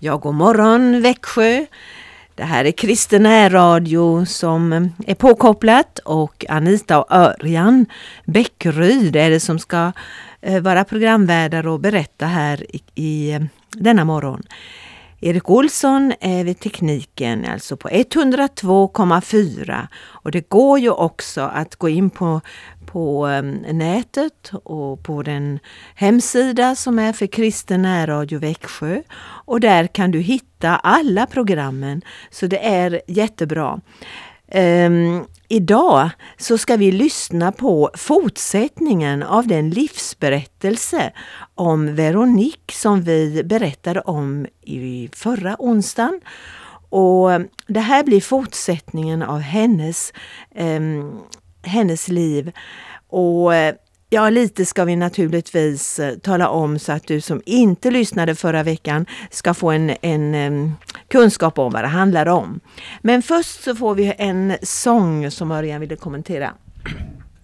Ja, god morgon Växjö. Det här är Kristen Radio som eh, är påkopplat och Anita och Örjan Bäckryd är det som ska eh, vara programvärdar och berätta här i, i eh, denna morgon. Erik Olsson är vid tekniken, alltså på 102,4 och det går ju också att gå in på, på um, nätet och på den hemsida som är för Kristen närradio Växjö. Och där kan du hitta alla programmen. Så det är jättebra. Um, idag så ska vi lyssna på fortsättningen av den livsberättelse om Veronique som vi berättade om i förra onsdagen. Och det här blir fortsättningen av hennes, um, hennes liv. Och Ja, lite ska vi naturligtvis eh, tala om så att du som inte lyssnade förra veckan ska få en, en kunskap om vad det handlar om. Men först så får vi en sång som Örjan ville kommentera.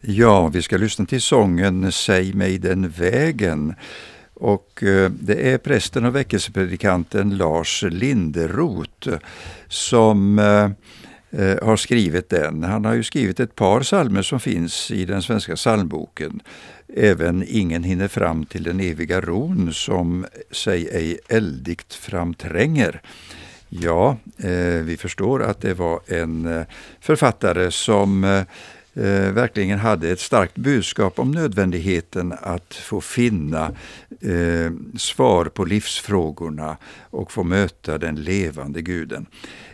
Ja, vi ska lyssna till sången Säg mig den vägen. Och eh, det är prästen och väckelsepredikanten Lars Linderoth som Eh, Eh, har skrivit den. Han har ju skrivit ett par salmer som finns i den svenska psalmboken. Även Ingen hinner fram till den eviga ron som sig ej eldigt framtränger. Ja, eh, vi förstår att det var en eh, författare som eh, eh, verkligen hade ett starkt budskap om nödvändigheten att få finna eh, svar på livsfrågorna och få möta den levande guden.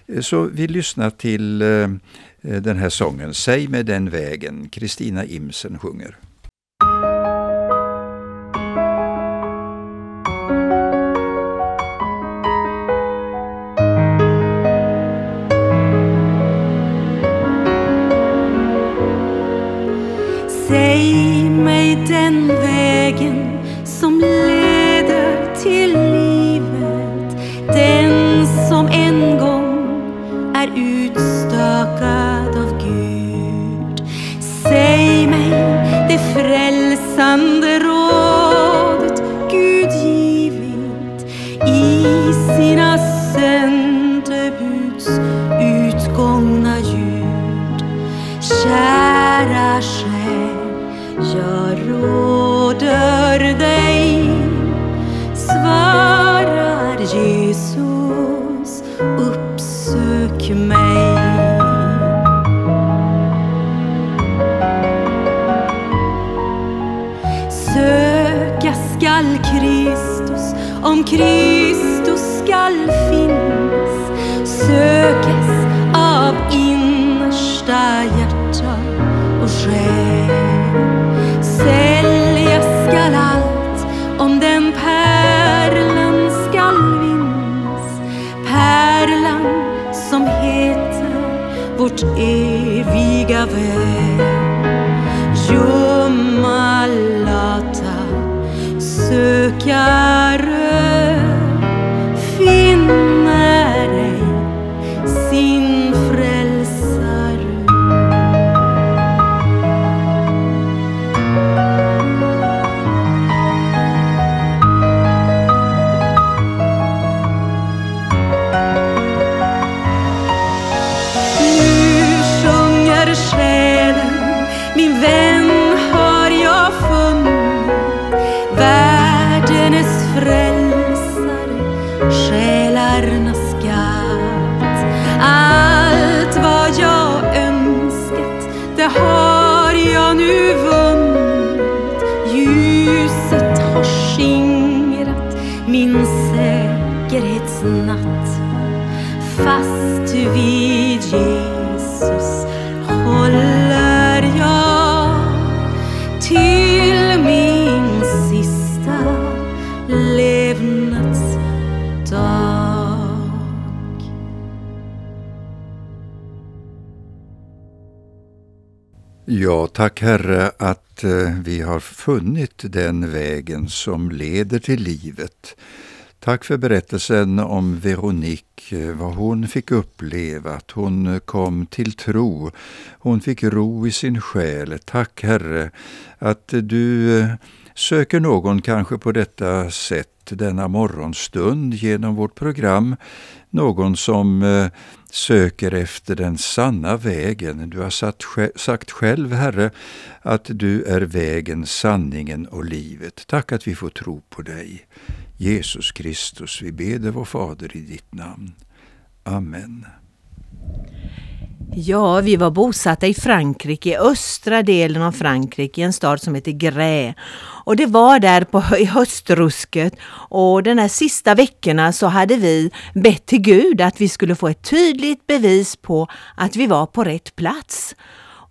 Eh, så vi lyssnar till eh, eh den här sången, Säg med den vägen. Kristina Imsen sjunger. Uppsök mig. Söka skall Kristus om Kristus skall finnas. Söka vårt eviga Tack Herre att eh, vi har funnit den vägen som leder till livet. Tack för berättelsen om Veronique, eh, vad hon fick uppleva, att hon eh, kom till tro. Hon fick ro i sin själ. Tack Herre att du Söker någon kanske på detta sätt denna morgonstund genom vårt program någon som eh, söker efter den sanna vägen. Du har sagt, sagt själv, Herre, att du är vägen, sanningen och livet. Tack att vi får tro på dig. Jesus Kristus, vi ber vår Fader i ditt namn. Amen. Ja, vi var bosatta i Frankrike, i östra delen av Frankrike, i en stad som heter Grä. Och det var där på, i höstrusket och de här sista veckorna så hade vi bett till Gud att vi skulle få ett tydligt bevis på att vi var på rätt plats.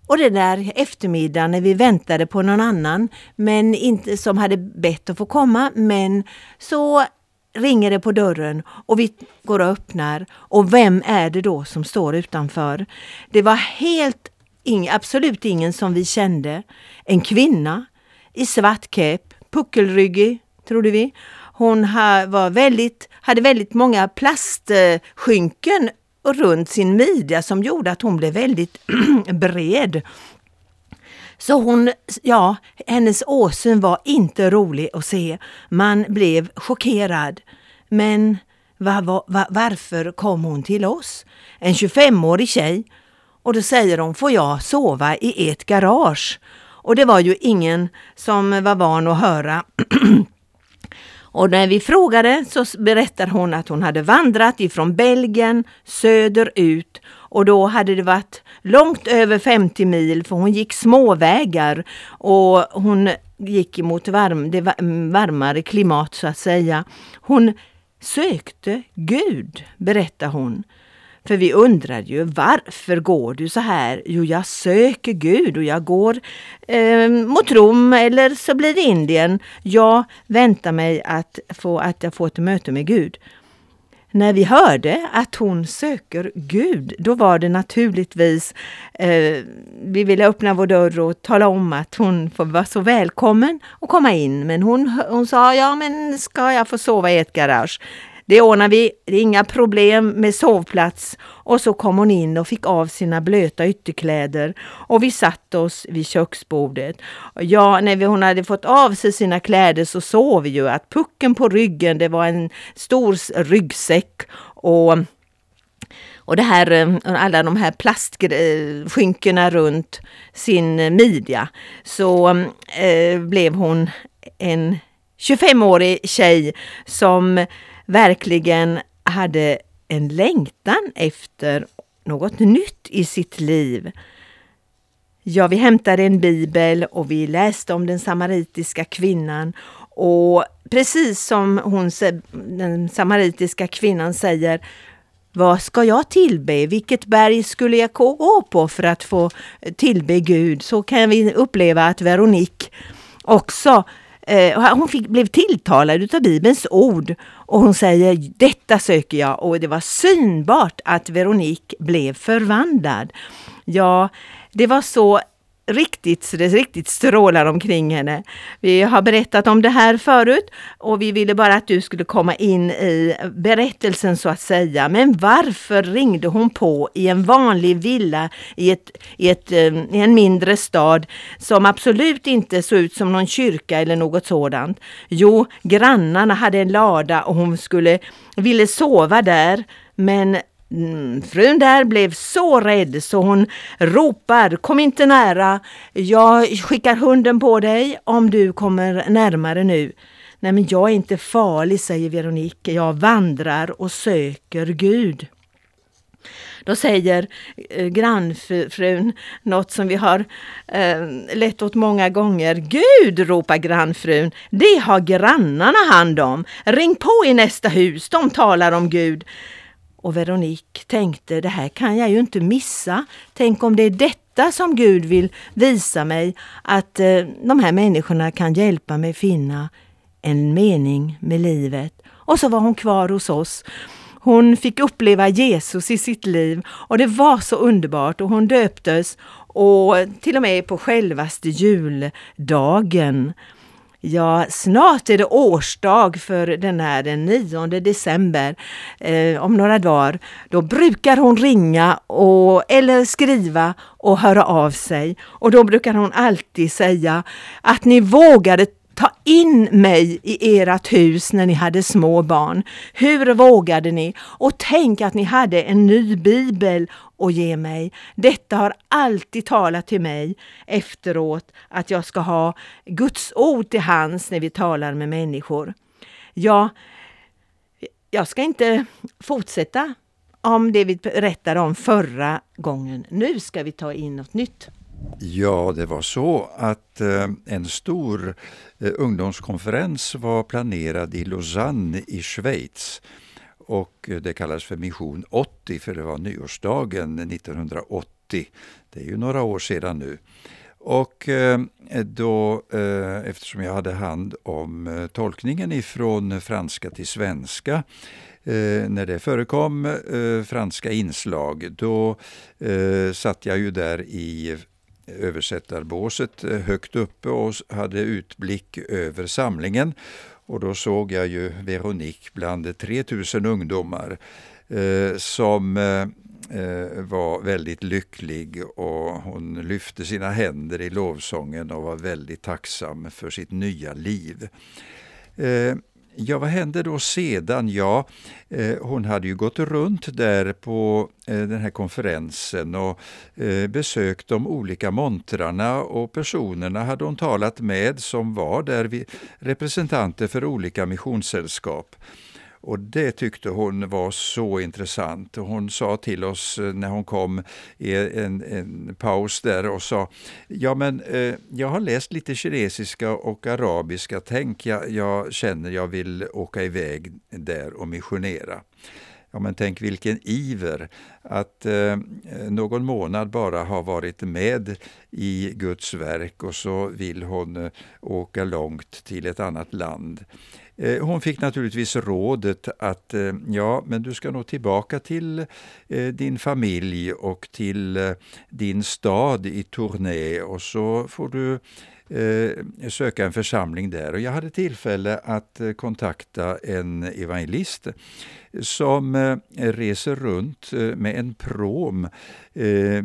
Och den där eftermiddagen när vi väntade på någon annan men inte, som hade bett att få komma, men så ringer det på dörren och vi går och öppnar. Och vem är det då som står utanför? Det var helt, ing, absolut ingen som vi kände. En kvinna i svart kepp, puckelryggig, trodde vi. Hon var väldigt, hade väldigt många plastskynken runt sin midja som gjorde att hon blev väldigt bred. Så hon, ja, hennes åsyn var inte rolig att se. Man blev chockerad. Men var, var, varför kom hon till oss? En 25-årig tjej. Och då säger hon, får jag sova i ert garage? Och det var ju ingen som var van att höra. Och när vi frågade så berättar hon att hon hade vandrat ifrån Belgien söderut och då hade det varit långt över 50 mil för hon gick småvägar och hon gick emot varm, det varmare klimat så att säga. Hon sökte Gud, berättar hon. För vi undrade ju varför går du så här? Jo, jag söker Gud och jag går eh, mot Rom eller så blir det Indien. Jag väntar mig att, få, att jag får ett möte med Gud. När vi hörde att hon söker Gud, då var det naturligtvis, eh, vi ville öppna vår dörr och tala om att hon får vara så välkommen och komma in. Men hon, hon sa, ja men ska jag få sova i ett garage? Det ordnar vi, det är inga problem med sovplats. Och så kom hon in och fick av sina blöta ytterkläder och vi satte oss vid köksbordet. Ja, när vi, hon hade fått av sig sina kläder så såg vi ju att pucken på ryggen, det var en stor ryggsäck och och det här, eh, alla de här plastskynkena runt sin midja så eh, blev hon en 25-årig tjej som verkligen hade en längtan efter något nytt i sitt liv. Ja, vi hämtade en bibel och vi läste om den samaritiska kvinnan och precis som hon, den samaritiska kvinnan säger vad ska jag tillbe? Vilket berg skulle jag gå på för att få tillbe Gud? Så kan vi uppleva att Veronique också Eh, hon fick, blev tilltalad av Bibelns ord och hon säger detta söker jag och det var synbart att Veronique blev förvandlad. Ja, det var så riktigt, så det riktigt strålar omkring henne. Vi har berättat om det här förut och vi ville bara att du skulle komma in i berättelsen så att säga. Men varför ringde hon på i en vanlig villa i, ett, i, ett, eh, i en mindre stad som absolut inte såg ut som någon kyrka eller något sådant? Jo, grannarna hade en lada och hon skulle, ville sova där men Mm, frun där blev så rädd så hon ropar Kom inte nära, jag skickar hunden på dig om du kommer närmare nu. Nej men jag är inte farlig, säger Veronique. Jag vandrar och söker Gud. Då säger eh, grannfrun något som vi har eh, lett åt många gånger. Gud, ropar grannfrun, det har grannarna hand om. Ring på i nästa hus, de talar om Gud. Och Veronique tänkte, det här kan jag ju inte missa. Tänk om det är detta som Gud vill visa mig, att eh, de här människorna kan hjälpa mig finna en mening med livet. Och så var hon kvar hos oss. Hon fick uppleva Jesus i sitt liv och det var så underbart och hon döptes och till och med på självaste juldagen. Ja, snart är det årsdag för den här den 9 december, eh, om några dagar. Då brukar hon ringa och, eller skriva och höra av sig. Och då brukar hon alltid säga att ni vågade ta in mig i ert hus när ni hade små barn? Hur vågade ni? Och tänk att ni hade en ny bibel att ge mig. Detta har alltid talat till mig efteråt att jag ska ha Guds ord till hands när vi talar med människor. Ja, jag ska inte fortsätta om det vi berättade om förra gången. Nu ska vi ta in något nytt. Ja, det var så att eh, en stor eh, ungdomskonferens var planerad i Lausanne i Schweiz. Och eh, det kallas för Mission 80 för det var nyårsdagen 1980. Det är ju några år sedan nu. Och då, eftersom jag hade hand om tolkningen ifrån franska till svenska när det förekom franska inslag, då satt jag ju där i översättarbåset eh, högt uppe och hade utblick över samlingen. Och då såg jag ju Veronique bland 3000 ungdomar eh, som eh, eh, var väldigt lycklig och hon lyfte sina händer i lovsången och var väldigt tacksam för sitt nya liv. Eh, Ja, vad hände då sedan? Ja, eh, hon hade ju gått runt där på eh, den här konferensen och eh, besökt de olika montrarna och personerna hade hon talat med som var där, representanter för olika missionssällskap. Och det tyckte hon var så intressant. Hon sa till oss eh, när hon kom i en, en paus där och sa Ja men eh, jag har läst lite kinesiska och arabiska. Tänk jag, jag känner jag vill åka iväg där och missionera. Ja, men tänk vilken iver att eh, någon månad bara ha varit med i Guds verk och så vill hon eh, åka långt till ett annat land. Eh, hon fick naturligtvis rådet att eh, ja, men du ska nog tillbaka till eh, din familj och till din stad i Tournai och så får du söka en församling där. Och jag hade tillfälle att kontakta en evangelist som reser runt med en prom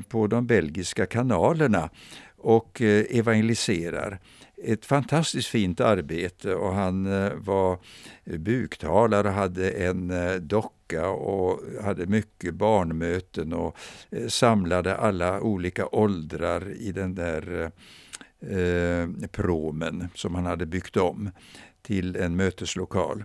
på de belgiska kanalerna och evangeliserar ett fantastiskt fint arbete och han eh, var buktalare och hade en eh, docka och hade mycket barnmöten och eh, samlade alla olika åldrar i den där eh, promen som han hade byggt om till en möteslokal.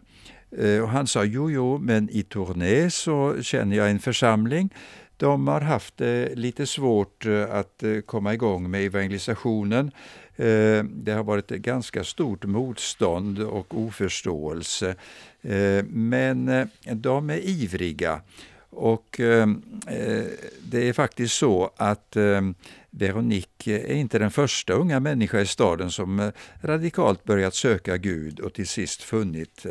Och han sa, jo, jo, men i Tournai så känner jag en församling de har haft det lite svårt att komma igång med evangelisationen. Eh, det har varit ett ganska stort motstånd och oförståelse. Eh, men eh, de är ivriga. Och ehm, det är faktiskt så att ehm, Veronique är inte den första unga människa i staden som radikalt börjat söka Gud och till sist funnit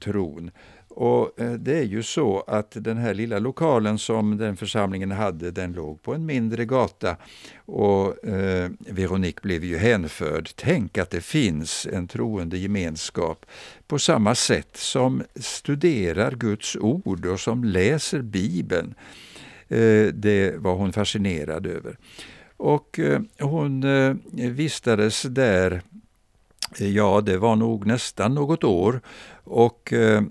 tron. Och eh, Det är ju så att den här lilla lokalen som den församlingen hade, den låg på en mindre gata. Och eh, Veronique blev ju hänförd. Tänk att det finns en troende gemenskap på samma sätt som studerar Guds ord och som läser Bibeln. Eh, det var hon fascinerad över. Och eh, hon eh, vistades där Ja, det var nog nästan något år och eh,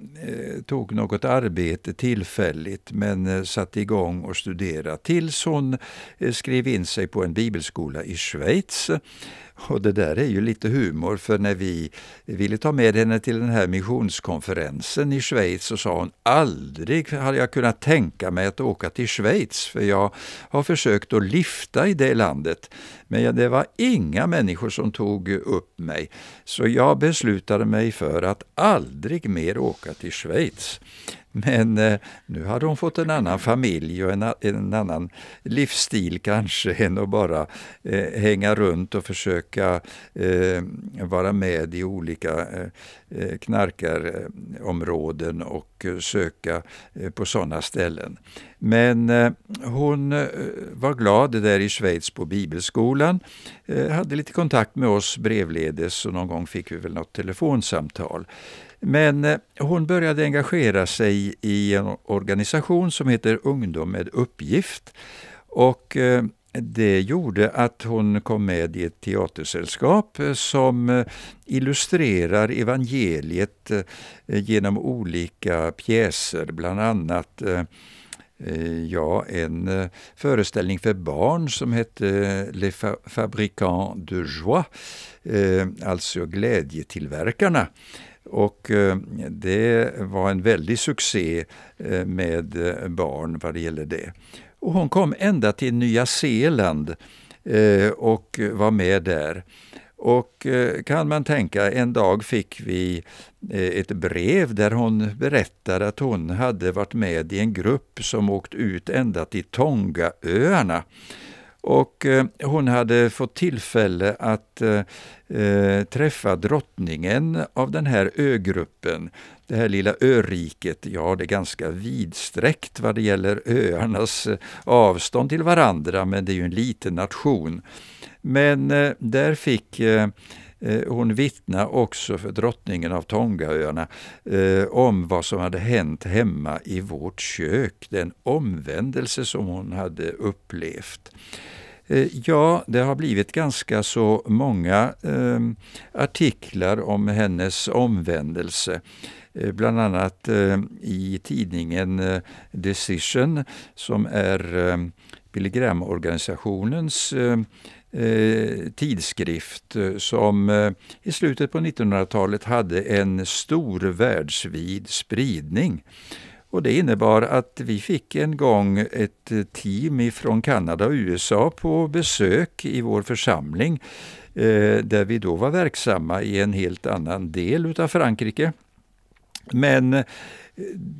tog något arbete tillfälligt men eh, satte igång och studerade tills hon eh, skrev in sig på en bibelskola i Schweiz och det där är ju lite humor, för när vi ville ta med henne till den här missionskonferensen i Schweiz så sa hon aldrig hade jag kunnat tänka mig att åka till Schweiz, för jag har försökt att lifta i det landet. Men det var inga människor som tog upp mig, så jag beslutade mig för att aldrig mer åka till Schweiz. Men eh, nu hade hon fått en annan familj och en, en annan livsstil kanske än att bara eh, hänga runt och försöka eh, vara med i olika eh, eh knarkarområden och söka eh, på sådana ställen. Men eh, hon eh, var glad där i Schweiz på bibelskolan, eh, hade lite kontakt med oss brevledes och någon gång fick vi väl något telefonsamtal. Men eh, hon började engagera sig i en organisation som heter Ungdom med uppgift. Och eh, det gjorde att hon kom med i ett teatersällskap eh, som illustrerar evangeliet genom olika pjäser, bland annat ja, en föreställning för barn som hette Les Fabricants de Joie, alltså glädjetillverkarna. Och eh, det var en väldig succé eh, med eh, barn vad det gäller det. Och hon kom ända till Nya Zeeland eh, och var med där. Och kan man tänka, en dag fick vi ett brev där hon berättade att hon hade varit med i en grupp som åkt ut ända till Tongaöarna. Och eh, hon hade fått tillfälle att eh, eh, träffa drottningen av den här ögruppen. Det här lilla öriket, ja det är ganska vidsträckt vad det gäller öarnas eh, avstånd till varandra, men det är ju en liten nation. Men eh, där fick Eh, hon vittnar också för drottningen av Tongaöarna eh, om vad som hade hänt hemma i vårt kök, den omvändelse som hon hade upplevt. Eh, ja, det har blivit ganska så många eh, artiklar om hennes omvändelse. Eh, bland annat eh, i tidningen eh, Decision som är eh, Billy Graham-organisationens eh, Eh, tidskrift eh, som eh, i slutet på 1900-talet hade en stor världsvid spridning. Och det innebar att vi fick en gång ett team från Kanada och USA på besök i vår församling eh, där vi då var verksamma i en helt annan del utav Frankrike. Men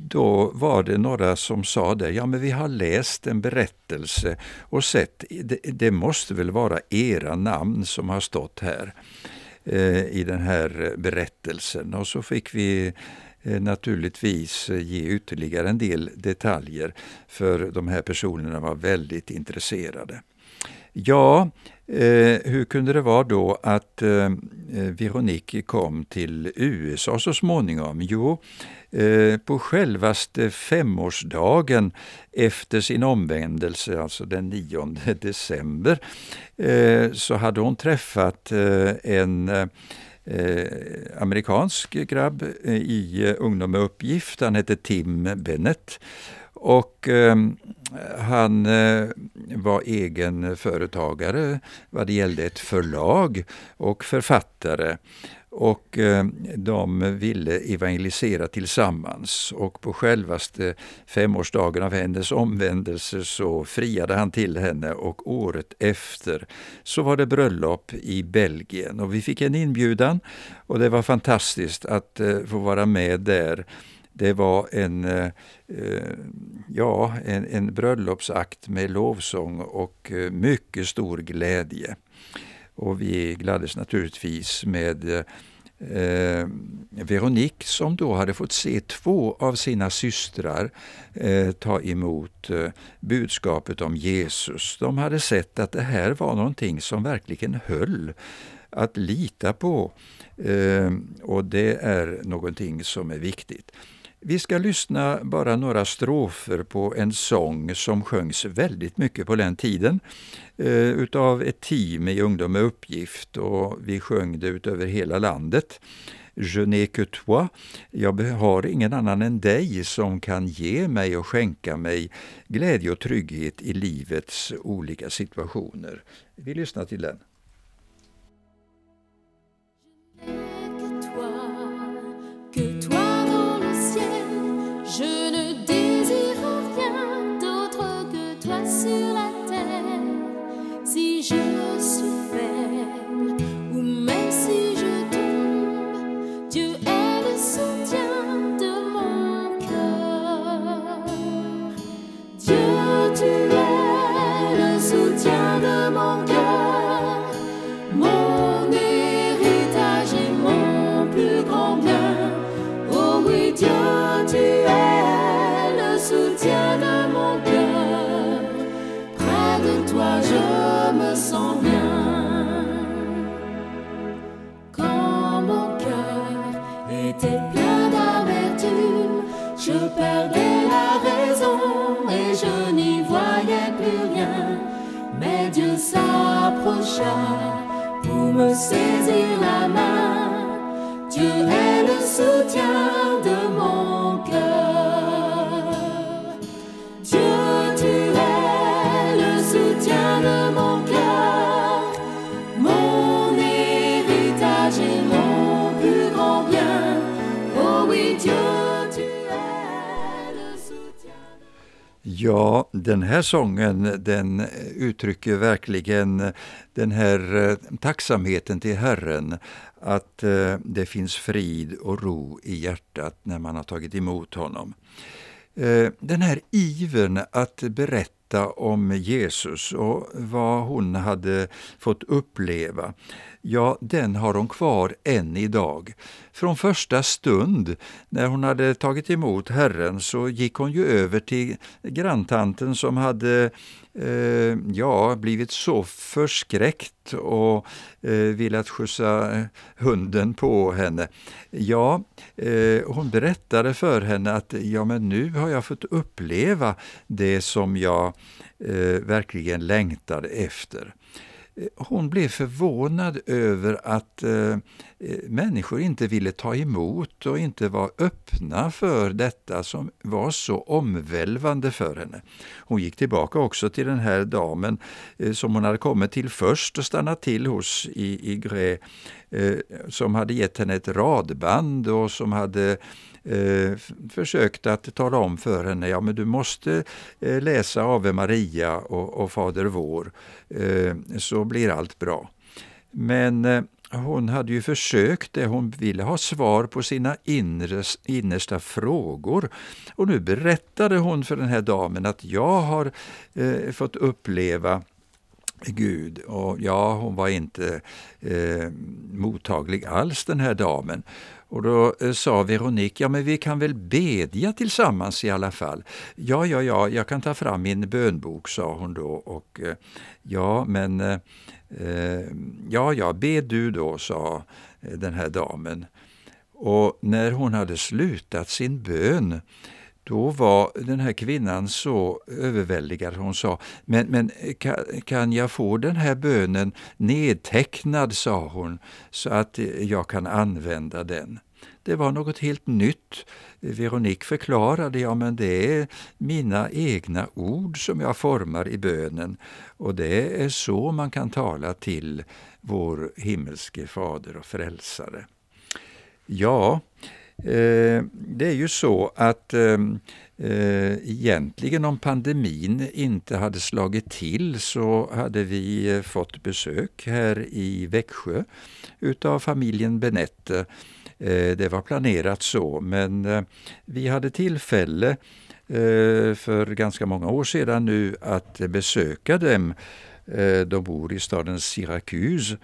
då var det några som sa det, ja men vi har läst en berättelse och sett, det, det måste väl vara era namn som har stått här eh, i den här berättelsen. Och så fick vi Eh, naturligtvis ge ytterligare en del detaljer för de här personerna var väldigt intresserade. Ja, eh, hur kunde det vara då att eh, eh Veronique kom till USA så småningom? Jo, eh, på självaste femårsdagen efter sin omvändelse, alltså den 9 december, eh, så hade hon träffat eh, en eh, amerikansk grabb eh, i eh, Ungdom med uppgift. Han hette Tim Bennett. Och eh, han eh, var egen företagare vad det gällde ett förlag och författare. Och eh, de ville evangelisera tillsammans. Och på självaste femårsdagen av hennes omvändelse så friade han till henne. Och året efter så var det bröllop i Belgien. Och vi fick en inbjudan. Och det var fantastiskt att eh, få vara med där. Det var en, eh, eh, ja, en, en bröllopsakt med lovsång och eh, mycket stor glädje. Och vi gladdes naturligtvis med eh, Veronique som då hade fått se två av sina systrar eh, ta emot eh, budskapet om Jesus. De hade sett att det här var någonting som verkligen höll att lita på. Eh, och det är någonting som är viktigt. Vi ska lyssna bara några strofer på en sång som sjöngs väldigt mycket på den tiden eh, utav ett team i Ungdom med uppgift och vi sjöng det utöver hela landet. Je n'ai que toi. Jag har ingen annan än dig som kan ge mig och skänka mig glädje och trygghet i livets olika situationer. Vi lyssnar till den. Pour me saisir la main. Dieu est le soutien de Ja, den här sången den uttrycker verkligen den här eh, tacksamheten till Herren att eh, det finns frid och ro i hjärtat när man har tagit emot honom. Eh, den här ivern att berätta om Jesus och vad hon hade fått uppleva, ja, den har hon kvar än idag. Från första stund när hon hade tagit emot Herren så gick hon ju över till granntanten som hade eh, ja, blivit så förskräckt och eh, velat skjutsa eh, hunden på henne. Ja, eh, hon berättade för henne att ja, men nu har jag fått uppleva det som jag eh, verkligen längtade efter. Hon blev förvånad över att eh, eh, människor inte ville ta emot och inte var öppna för detta som var så omvälvande för henne. Hon gick tillbaka också till den här damen eh, som hon hade kommit till först och stannat till hos i, i Gré, eh, som hade gett henne ett radband och som hade eh, försökt att tala om för henne, ja men du måste eh, läsa Ave Maria och, och Fader vår, eh, så blir allt bra. Men eh, hon hade ju försökt det, hon ville ha svar på sina inres, innersta frågor. Och nu berättade hon för den här damen att jag har eh, fått uppleva Gud. Och ja, hon var inte eh, mottaglig alls den här damen. Och då eh, sa Veronique, ja men vi kan väl bedja tillsammans i alla fall. Ja, ja, ja, jag kan ta fram min bönbok, sa hon då. Och eh, ja, men eh, eh, ja, ja, be du då, sa den här damen. Och när hon hade slutat sin bön då var den här kvinnan så överväldigad. Hon sa, men, men kan, kan jag få den här bönen nedtecknad, sa hon, så att jag kan använda den. Det var något helt nytt. Veronique förklarade, ja men det är mina egna ord som jag formar i bönen och det är så man kan tala till vår himmelske fader och frälsare. Ja, Eh, det är ju så att ehm, eh, egentligen om pandemin inte hade slagit till så hade vi eh, fått besök här i Växjö utav familjen Benette. Det var planerat så, men vi hade tillfälle för ganska många år sedan nu att besöka dem. De bor i staden Syracuse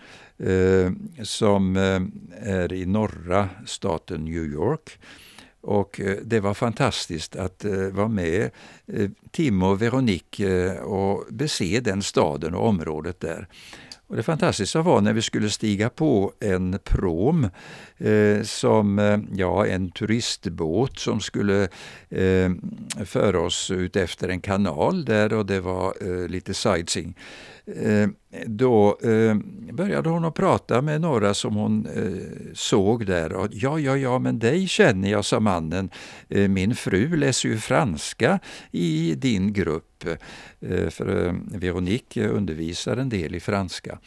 Eh, som eh, är i norra staten New York. Och eh, det var fantastiskt att vara med Tim och Veronique och bese den staden och området där. Och det fantastiska var när vi skulle stiga på en prom, eh, som, ja, en turistbåt som skulle eh, föra oss ut efter en kanal där och det var eh, lite sightseeing. Då eh, började hon att prata med några som hon eh, såg där. Och, ja, ja, ja, men dig känner jag, sa mannen. Eh, min fru läser ju franska i din grupp. Eh, för eh, Veronique undervisar en del i franska.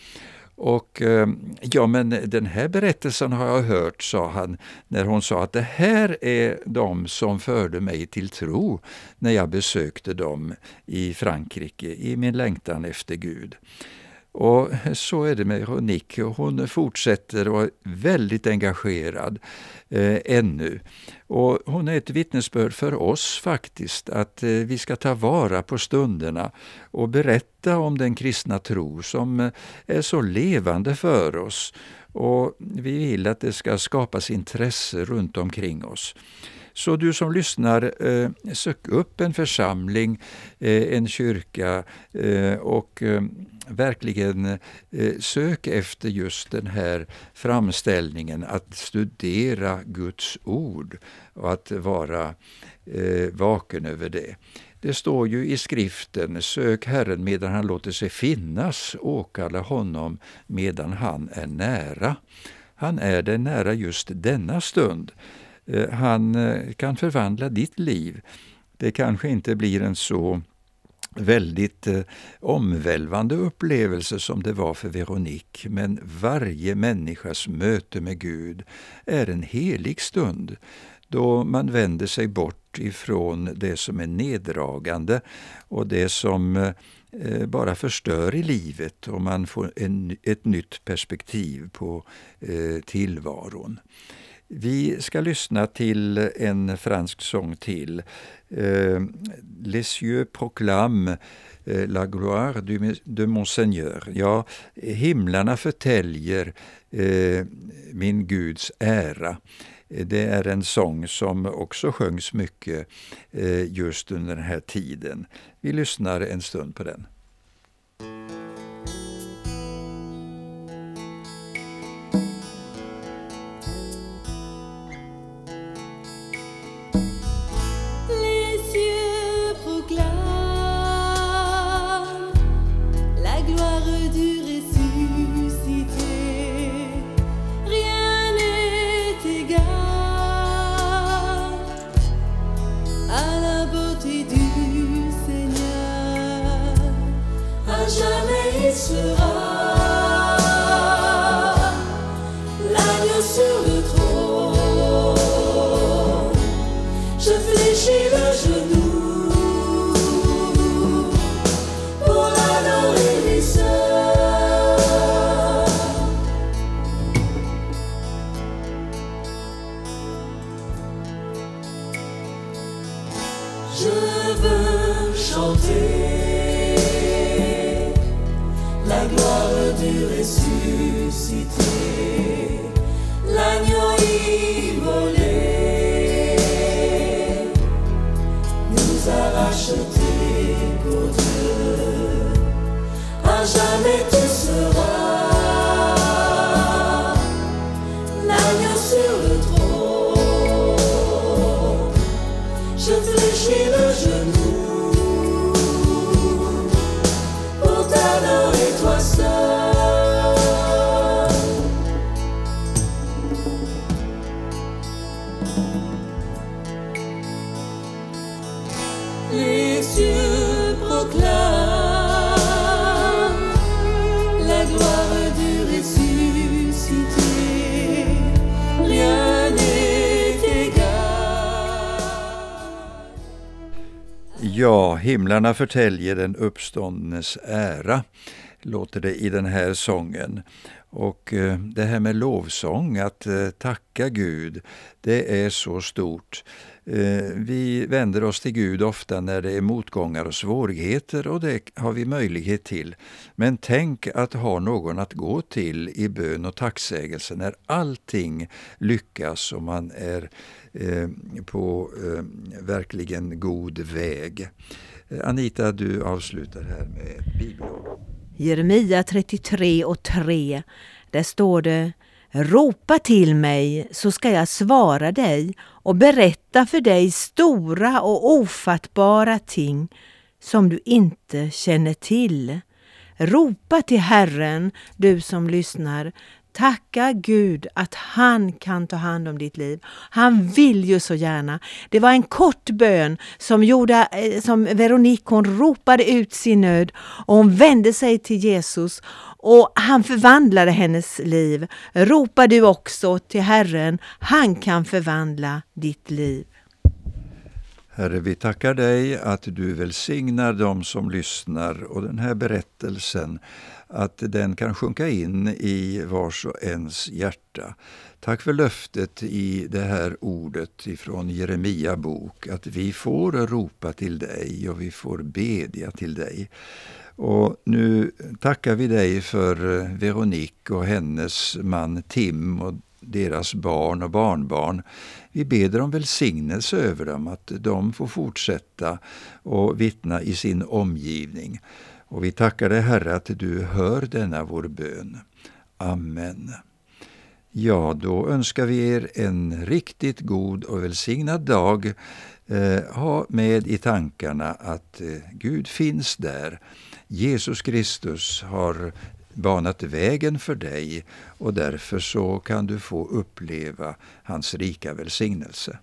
Och eh, ja, men den här berättelsen har jag hört, sa han, när hon sa att det här är de som förde mig till tro när jag besökte dem i Frankrike i min längtan efter Gud. Och så är det med Veronique. Hon fortsätter och är väldigt engagerad eh, ännu. Och hon är ett vittnesbörd för oss faktiskt, att eh, vi ska ta vara på stunderna och berätta om den kristna tro som eh, är så levande för oss. Och vi vill att det ska skapas intresse runt omkring oss. Så du som lyssnar, eh, sök upp en församling, eh, en kyrka eh, och eh, verkligen eh, sök efter just den här framställningen att studera Guds ord och att vara eh, vaken över det. Det står ju i skriften, sök Herren medan han låter sig finnas, åkalla honom medan han är nära. Han är dig nära just denna stund. Eh, han eh, kan förvandla ditt liv. Det kanske inte blir en så väldigt eh, omvälvande upplevelse som det var för Veronique, men varje människas möte med Gud är en helig stund då man vänder sig bort ifrån det som är neddragande och det som eh, eh bara förstör i livet och man får en, ett nytt perspektiv på eh, tillvaron. Vi ska lyssna till en fransk sång till. Eh, Les yeux proclament eh, la gloire du, de mon Seigneur. Ja, himlarna förtäljer eh, min Guds ära. Eh, det är en sång som också sjöngs mycket eh, just under den här tiden. Vi lyssnar en stund på den. sera. Himlarna förtäljer den uppståndnes ära, låter det i den här sången. Och eh, det här med lovsång, att eh, tacka Gud, det är så stort. Eh, vi vänder oss till Gud ofta när det är motgångar och svårigheter och det har vi möjlighet till. Men tänk att ha någon att gå till i bön och tacksägelse när allting lyckas och man är på verkligen god väg. Eh, Anita, du avslutar här med ett bibelord. Jeremia 33 och 3. Där står det Ropa till mig så ska jag svara dig och berätta för dig stora och ofattbara ting som du inte känner till. Ropa till Herren, du som lyssnar. Tacka Gud att han kan ta hand om ditt liv. Han vill ju så gärna. Det var en kort bön som gjorde, eh, som Veronique, hon ropade ut sin nöd och hon vände sig till Jesus och han förvandlade hennes liv. Ropa du också till Herren, han kan förvandla ditt liv. Herre, vi tackar dig att du välsignar dem som lyssnar och den här berättelsen, att den kan sjunka in i vars och ens hjärta. Tack för löftet i det här ordet ifrån Jeremia bok, att vi får ropa till dig och vi får bedja till dig. Och nu tackar vi dig för eh, Veronique och hennes man Tim och deras barn och barnbarn. Vi ber om välsignelse över dem, att de får fortsätta och vittna i sin omgivning. Och vi tackar dig Herre att du hör denna vår bön. Amen. Ja, då önskar vi er en riktigt god och välsignad dag. Eh, ha med i tankarna att eh, Gud finns där. Jesus Kristus har banat vägen för dig och därför så kan du få uppleva hans rika välsignelse.